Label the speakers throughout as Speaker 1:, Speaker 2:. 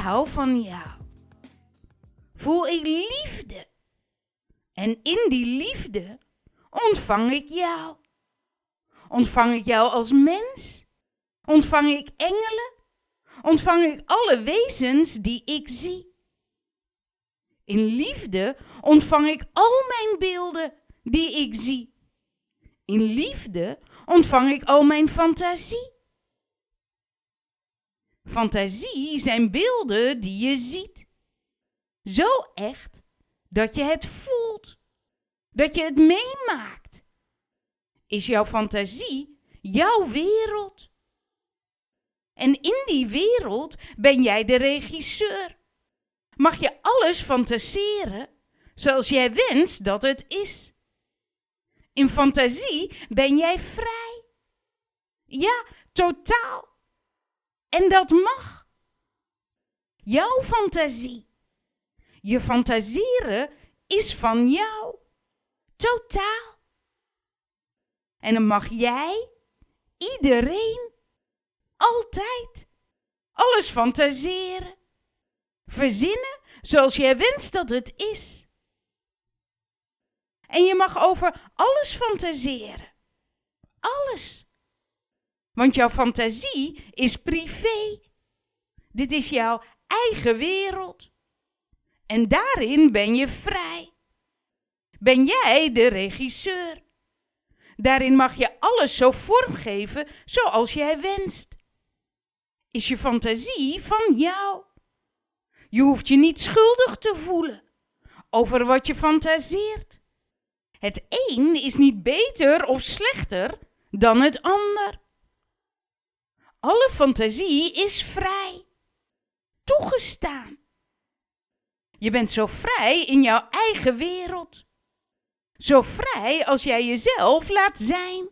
Speaker 1: hou van jou. Voel ik liefde. En in die liefde ontvang ik jou. Ontvang ik jou als mens? Ontvang ik engelen? Ontvang ik alle wezens die ik zie? In liefde ontvang ik al mijn beelden die ik zie. In liefde ontvang ik al mijn fantasie. Fantasie zijn beelden die je ziet. Zo echt dat je het voelt, dat je het meemaakt. Is jouw fantasie jouw wereld? En in die wereld ben jij de regisseur. Mag je alles fantaseren zoals jij wenst dat het is? In fantasie ben jij vrij. Ja, totaal. En dat mag. Jouw fantasie. Je fantaseren is van jou. Totaal. En dan mag jij, iedereen, altijd, alles fantaseren. Verzinnen zoals jij wenst dat het is. En je mag over alles fantaseren. Alles. Want jouw fantasie is privé. Dit is jouw eigen wereld. En daarin ben je vrij. Ben jij de regisseur. Daarin mag je alles zo vormgeven zoals jij wenst. Is je fantasie van jou. Je hoeft je niet schuldig te voelen over wat je fantaseert. Het een is niet beter of slechter dan het ander. Alle fantasie is vrij, toegestaan. Je bent zo vrij in jouw eigen wereld. Zo vrij als jij jezelf laat zijn.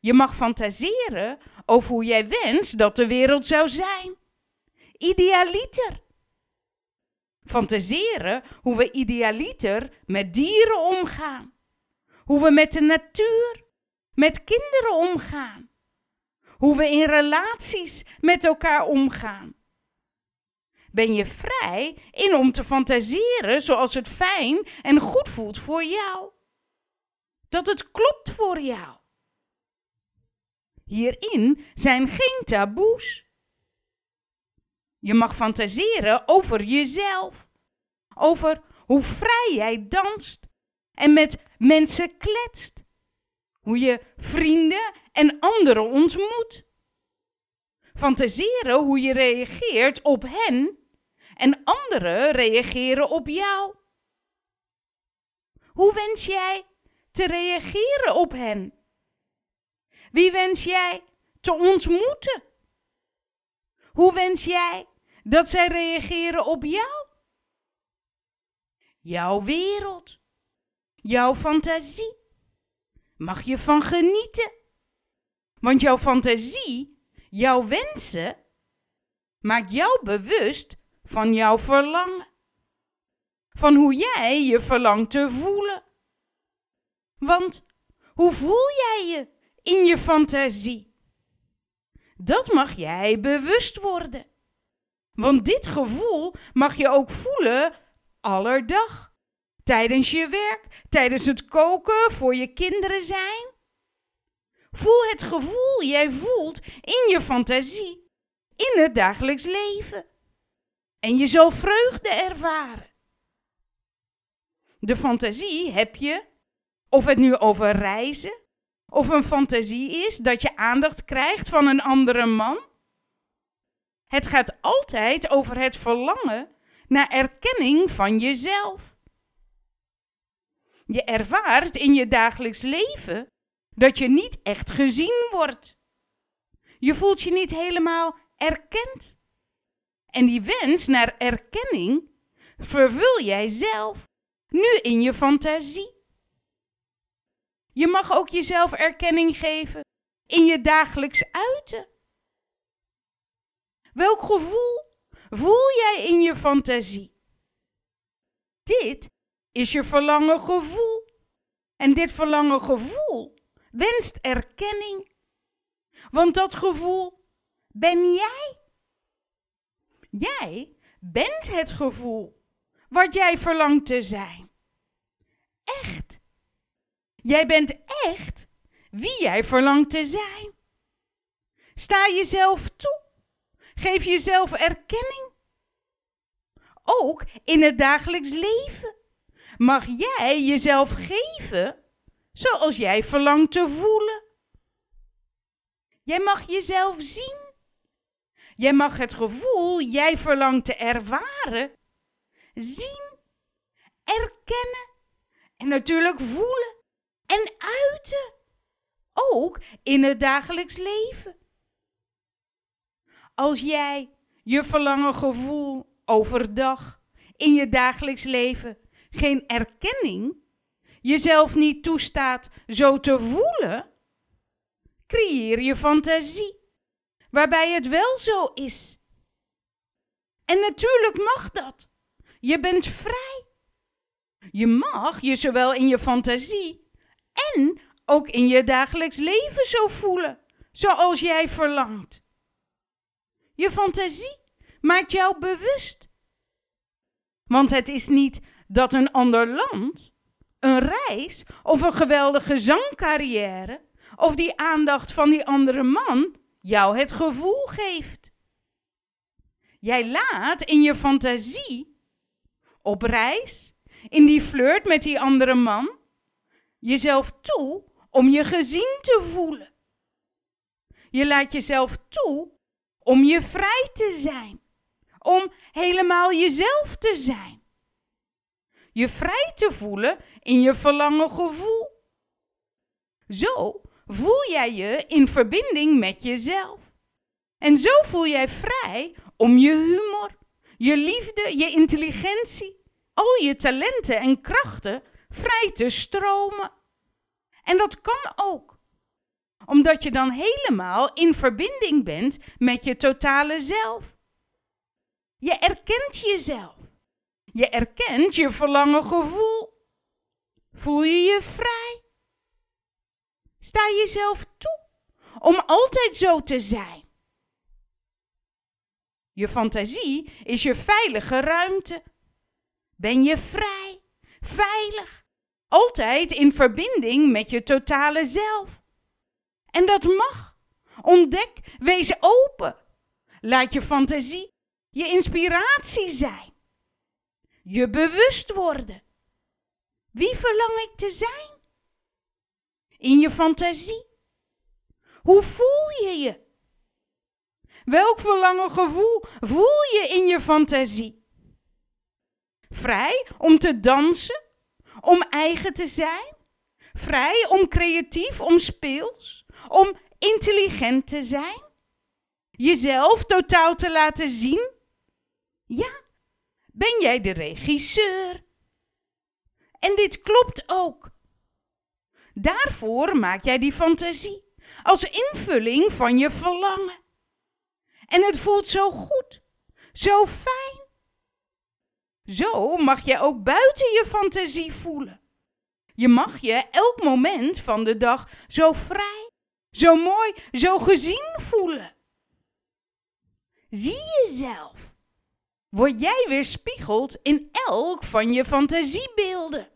Speaker 1: Je mag fantaseren over hoe jij wenst dat de wereld zou zijn. Idealiter. Fantaseren hoe we idealiter met dieren omgaan. Hoe we met de natuur, met kinderen omgaan. Hoe we in relaties met elkaar omgaan. Ben je vrij in om te fantaseren zoals het fijn en goed voelt voor jou? Dat het klopt voor jou. Hierin zijn geen taboes. Je mag fantaseren over jezelf. Over hoe vrij jij danst en met mensen kletst. Hoe je vrienden en anderen ontmoet. Fantaseren hoe je reageert op hen en anderen reageren op jou. Hoe wens jij te reageren op hen? Wie wens jij te ontmoeten? Hoe wens jij dat zij reageren op jou? Jouw wereld, jouw fantasie. Mag je van genieten? Want jouw fantasie, jouw wensen, maakt jou bewust van jouw verlangen. Van hoe jij je verlangt te voelen. Want hoe voel jij je in je fantasie? Dat mag jij bewust worden. Want dit gevoel mag je ook voelen allerdag. Tijdens je werk, tijdens het koken, voor je kinderen zijn. Voel het gevoel jij voelt in je fantasie, in het dagelijks leven. En je zal vreugde ervaren. De fantasie heb je, of het nu over reizen, of een fantasie is dat je aandacht krijgt van een andere man. Het gaat altijd over het verlangen naar erkenning van jezelf. Je ervaart in je dagelijks leven dat je niet echt gezien wordt. Je voelt je niet helemaal erkend. En die wens naar erkenning vervul jij zelf, nu in je fantasie. Je mag ook jezelf erkenning geven in je dagelijks uiten. Welk gevoel voel jij in je fantasie? Dit is je verlangen gevoel. En dit verlangen gevoel wenst erkenning. Want dat gevoel ben jij. Jij bent het gevoel wat jij verlangt te zijn. Echt. Jij bent echt wie jij verlangt te zijn. Sta jezelf toe. Geef jezelf erkenning. Ook in het dagelijks leven mag jij jezelf geven zoals jij verlangt te voelen. Jij mag jezelf zien. Jij mag het gevoel jij verlangt te ervaren zien, erkennen en natuurlijk voelen en uiten. Ook in het dagelijks leven. Als jij je verlangen gevoel overdag in je dagelijks leven geen erkenning, jezelf niet toestaat zo te voelen, creëer je fantasie waarbij het wel zo is. En natuurlijk mag dat. Je bent vrij. Je mag je zowel in je fantasie en ook in je dagelijks leven zo voelen, zoals jij verlangt. Je fantasie maakt jou bewust. Want het is niet dat een ander land, een reis of een geweldige zangcarrière of die aandacht van die andere man jou het gevoel geeft. Jij laat in je fantasie op reis, in die flirt met die andere man, jezelf toe om je gezien te voelen. Je laat jezelf toe om je vrij te zijn, om helemaal jezelf te zijn. Je vrij te voelen in je verlangen gevoel. Zo voel jij je in verbinding met jezelf. En zo voel jij vrij om je humor, je liefde, je intelligentie, al je talenten en krachten vrij te stromen. En dat kan ook, omdat je dan helemaal in verbinding bent met je totale zelf. Je erkent jezelf. Je erkent je verlangen gevoel. Voel je je vrij? Sta jezelf toe om altijd zo te zijn. Je fantasie is je veilige ruimte. Ben je vrij, veilig, altijd in verbinding met je totale zelf. En dat mag. Ontdek, wees open. Laat je fantasie je inspiratie zijn. Je bewust worden. Wie verlang ik te zijn? In je fantasie. Hoe voel je je? Welk verlangen gevoel voel je in je fantasie? Vrij om te dansen, om eigen te zijn? Vrij om creatief, om speels, om intelligent te zijn? Jezelf totaal te laten zien? Ja, ben jij de regisseur? En dit klopt ook. Daarvoor maak jij die fantasie als invulling van je verlangen. En het voelt zo goed, zo fijn. Zo mag je ook buiten je fantasie voelen. Je mag je elk moment van de dag zo vrij, zo mooi, zo gezien voelen. Zie jezelf. Word jij weer spiegeld in elk van je fantasiebeelden.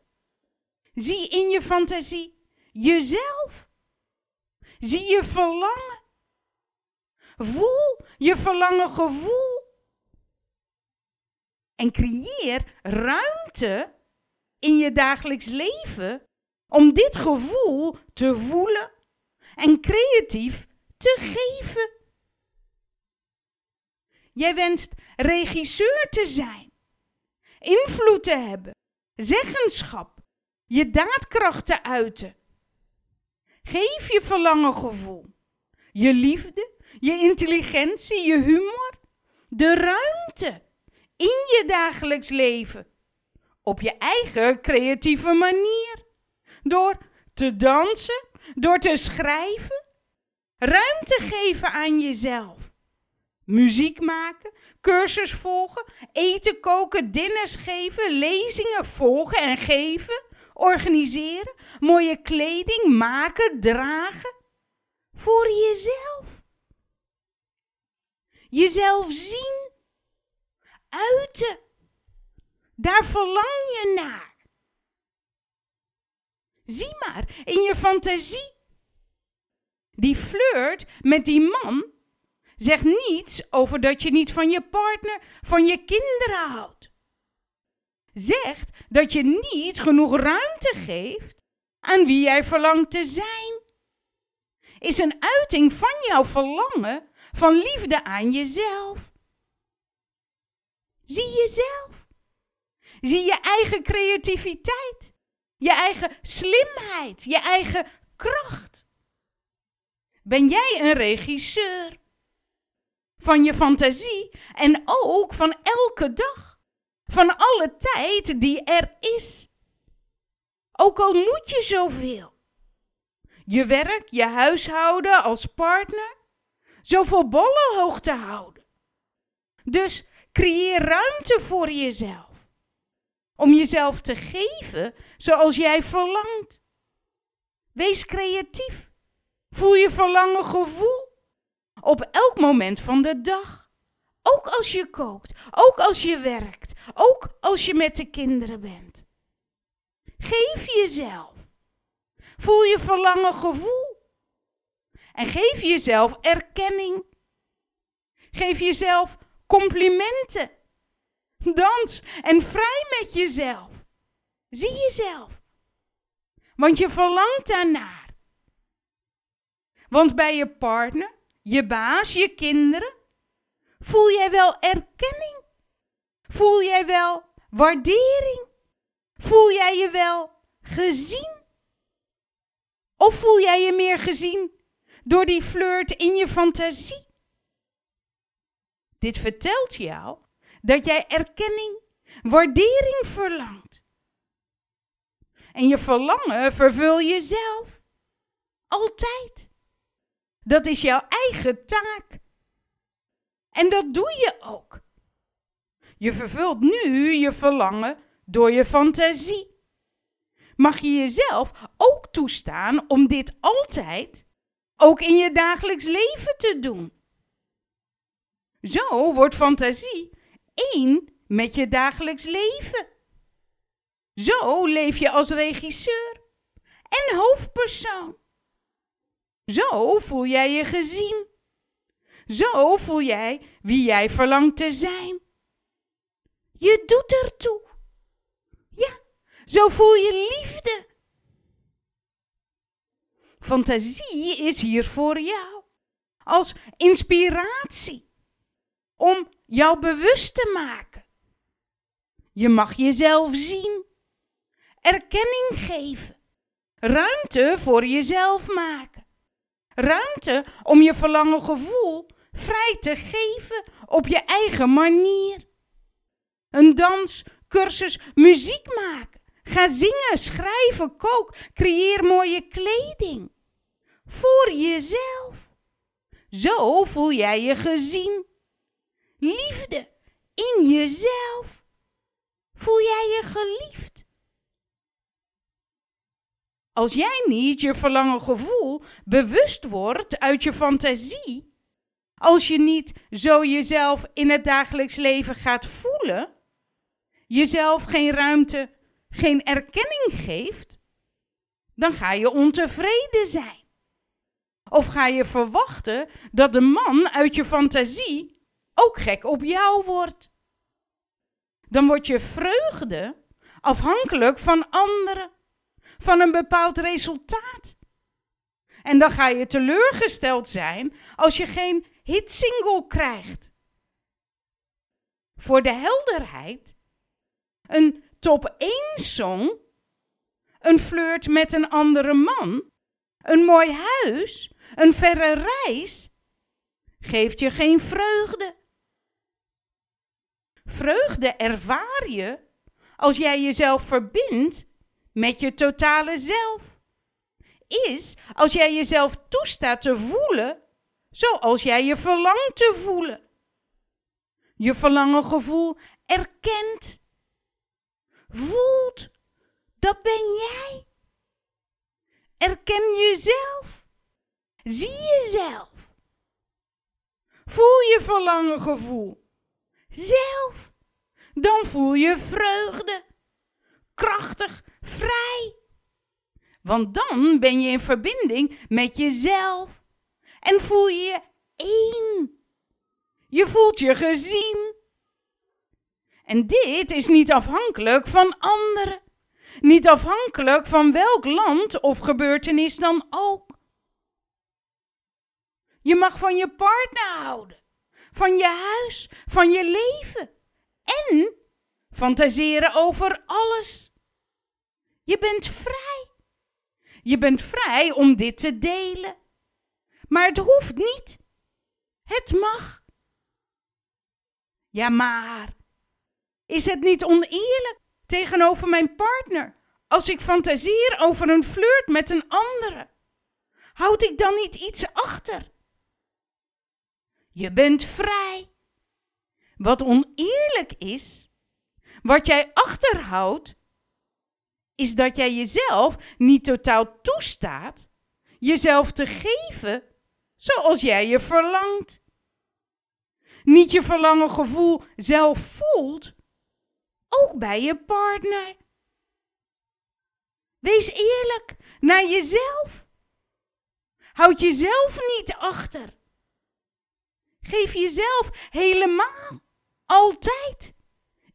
Speaker 1: Zie in je fantasie jezelf. Zie je verlangen. Voel je verlangen gevoel. En creëer ruimte in je dagelijks leven om dit gevoel te voelen en creatief te geven. Jij wenst regisseur te zijn, invloed te hebben, zeggenschap, je daadkracht te uiten. Geef je verlangen gevoel, je liefde, je intelligentie, je humor, de ruimte in je dagelijks leven. Op je eigen creatieve manier. Door te dansen, door te schrijven. Ruimte geven aan jezelf. Muziek maken, cursus volgen, eten koken, dinners geven, lezingen volgen en geven, organiseren, mooie kleding maken, dragen. Voor jezelf jezelf zien, uiten. Daar verlang je naar. Zie maar in je fantasie. Die flirt met die man zegt niets over dat je niet van je partner, van je kinderen houdt. Zegt dat je niet genoeg ruimte geeft aan wie jij verlangt te zijn. Is een uiting van jouw verlangen van liefde aan jezelf. Zie jezelf. Zie je eigen creativiteit, je eigen slimheid, je eigen kracht. Ben jij een regisseur van je fantasie en ook van elke dag, van alle tijd die er is? Ook al moet je zoveel. Je werk, je huishouden als partner, zoveel bollen hoog te houden. Dus creëer ruimte voor jezelf. Om jezelf te geven zoals jij verlangt. Wees creatief. Voel je verlangen gevoel. Op elk moment van de dag. Ook als je kookt, ook als je werkt, ook als je met de kinderen bent. Geef jezelf. Voel je verlangen gevoel. En geef jezelf erkenning. Geef jezelf complimenten. Dans en vrij met jezelf. Zie jezelf. Want je verlangt daarnaar. Want bij je partner, je baas, je kinderen, voel jij wel erkenning? Voel jij wel waardering? Voel jij je wel gezien? Of voel jij je meer gezien door die flirt in je fantasie? Dit vertelt jou dat jij erkenning, waardering verlangt. En je verlangen vervul je zelf. Altijd. Dat is jouw eigen taak. En dat doe je ook. Je vervult nu je verlangen door je fantasie. Mag je jezelf ook toestaan om dit altijd, ook in je dagelijks leven te doen? Zo wordt fantasie één met je dagelijks leven. Zo leef je als regisseur en hoofdpersoon. Zo voel jij je gezien. Zo voel jij wie jij verlangt te zijn. Je doet ertoe. Ja, zo voel je liefde. Fantasie is hier voor jou als inspiratie om jou bewust te maken. Je mag jezelf zien, erkenning geven, ruimte voor jezelf maken, ruimte om je verlangen gevoel vrij te geven op je eigen manier. Een dans, cursus, muziek maken. Ga zingen, schrijven, kook, creëer mooie kleding. Voor jezelf. Zo voel jij je gezien liefde in jezelf. Voel jij je geliefd? Als jij niet je verlangen gevoel bewust wordt uit je fantasie, als je niet zo jezelf in het dagelijks leven gaat voelen, jezelf geen ruimte, geen erkenning geeft, dan ga je ontevreden zijn. Of ga je verwachten dat de man uit je fantasie ook gek op jou wordt. Dan wordt je vreugde afhankelijk van anderen, van een bepaald resultaat. En dan ga je teleurgesteld zijn als je geen hitsingle krijgt. Voor de helderheid, een top 1 song, een flirt met een andere man, een mooi huis, een verre reis, geeft je geen vreugde. Vreugde ervaar je als jij jezelf verbindt met je totale zelf. Is als jij jezelf toestaat te voelen zoals jij je verlangt te voelen. Je verlangengevoel erkent, voelt, dat ben jij. Erken jezelf. Zie jezelf. Voel je verlangengevoel zelf. dan voel je vreugde. Krachtig, vrij. Want dan ben je in verbinding met jezelf en voel je je één. Je voelt je gezien. En dit is niet afhankelijk van anderen. Niet afhankelijk van welk land of gebeurtenis dan ook. Je mag van je partner houden, van je huis, van je leven en fantaseren over alles. Je bent vrij. Je bent vrij om dit te delen. Maar het hoeft niet. Het mag. Ja, maar is het niet oneerlijk tegenover mijn partner als ik fantaseer over een flirt met een andere? Houd ik dan niet iets achter? Je bent vrij. Wat oneerlijk is, wat jij achterhoudt, is dat jij jezelf niet totaal toestaat jezelf te geven zoals jij je verlangt. Niet je verlangen gevoel zelf voelt, ook bij je partner. Wees eerlijk naar jezelf. Houd jezelf niet achter. Geef jezelf helemaal, altijd,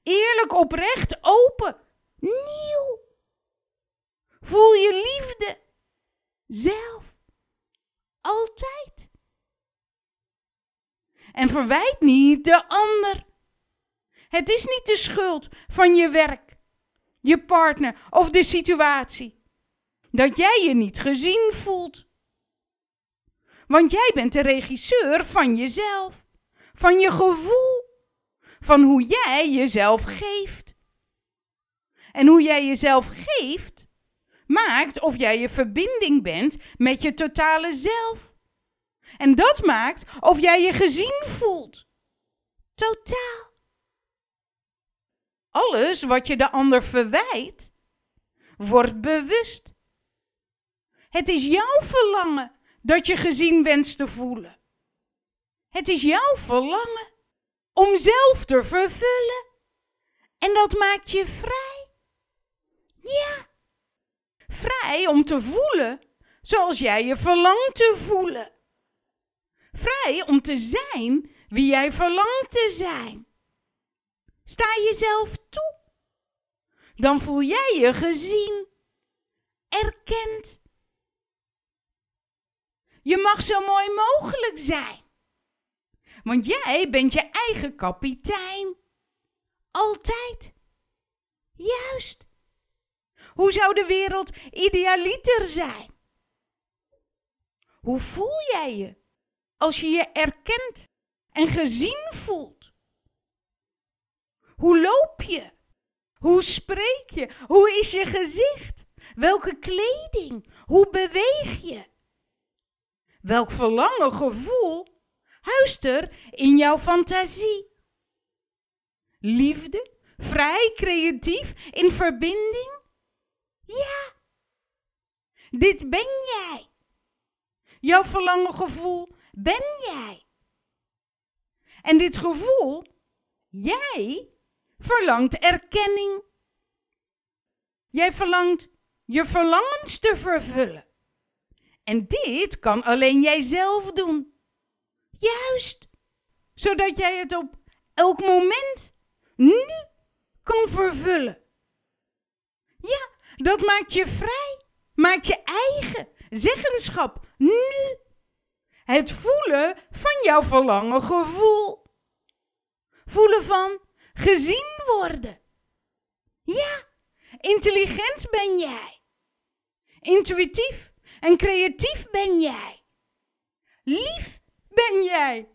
Speaker 1: eerlijk, oprecht, open, nieuw. Voel je liefde zelf, altijd. En verwijt niet de ander. Het is niet de schuld van je werk, je partner of de situatie dat jij je niet gezien voelt. Want jij bent de regisseur van jezelf, van je gevoel, van hoe jij jezelf geeft. En hoe jij jezelf geeft, maakt of jij je verbinding bent met je totale zelf. En dat maakt of jij je gezien voelt. Totaal. Alles wat je de ander verwijt, wordt bewust. Het is jouw verlangen dat je gezien wenst te voelen. Het is jouw verlangen om zelf te vervullen. En dat maakt je vrij. Ja, vrij om te voelen zoals jij je verlangt te voelen. Vrij om te zijn wie jij verlangt te zijn. Sta jezelf toe. Dan voel jij je gezien, erkend. Je mag zo mooi mogelijk zijn. Want jij bent je eigen kapitein. Altijd. Juist. Hoe zou de wereld idealiter zijn? Hoe voel jij je als je je erkent en gezien voelt? Hoe loop je? Hoe spreek je? Hoe is je gezicht? Welke kleding? Hoe beweeg je? Welk verlangen gevoel huist er in jouw fantasie? Liefde, vrij, creatief, in verbinding? Ja, dit ben jij. Jouw verlangen gevoel ben jij. En dit gevoel, jij, verlangt erkenning. Jij verlangt je verlangens te vervullen. En dit kan alleen jijzelf doen. Juist, zodat jij het op elk moment, nu, kan vervullen. Ja, dat maakt je vrij, maakt je eigen zeggenschap nu. Het voelen van jouw verlangen gevoel. Voelen van gezien worden. Ja, intelligent ben jij. Intuïtief en creatief ben jij. Lief ben jij.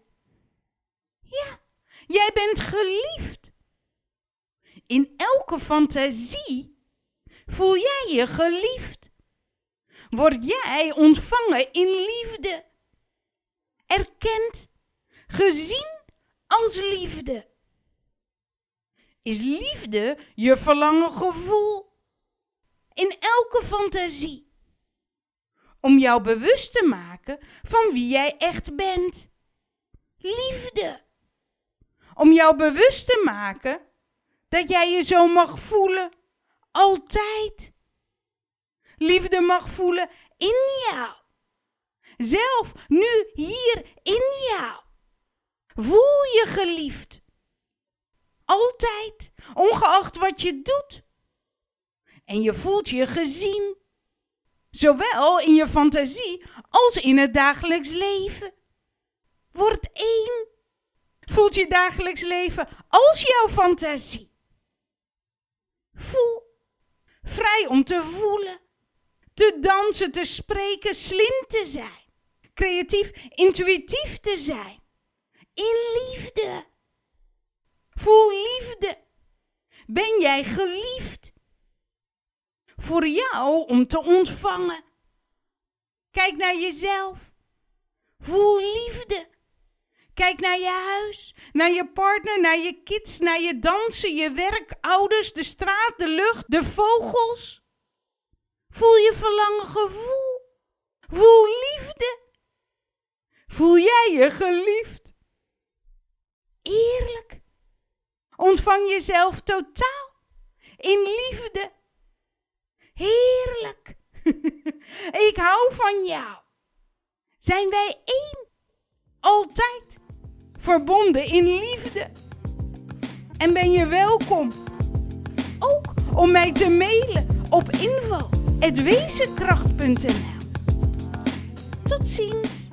Speaker 1: Ja, jij bent geliefd. In elke fantasie voel jij je geliefd. Word jij ontvangen in liefde. Erkend, gezien als liefde. Is liefde je verlangen gevoel? In elke fantasie om jou bewust te maken van wie jij echt bent. Liefde. Om jou bewust te maken Dat jij je zo mag voelen. Altijd. Liefde mag voelen in jou. Zelf, nu, hier, in jou. Voel je geliefd. Altijd, ongeacht wat je doet. En je voelt je gezien. Zowel in je fantasie als in het dagelijks leven. Word één. Voelt je dagelijks leven als jouw fantasie. Voel. Vrij om te voelen. Te dansen, te spreken, slim te zijn. Creatief, intuïtief te zijn. In liefde. Voel liefde. Ben jij geliefd? Voor jou om te ontvangen. Kijk naar jezelf. Voel liefde. Kijk naar je huis, naar je partner, naar je kids, naar je dansen, je werk, ouders, de straat, de lucht, de vogels. Voel je verlangen gevoel. Voel liefde. Voel jij je geliefd? Eerlijk. Ontvang jezelf totaal in liefde. Heerlijk. Ik hou van jou. Zijn wij één? Altijd verbonden in liefde. En ben je welkom ook om mij te mailen op info.wezenkracht.nl. Tot ziens.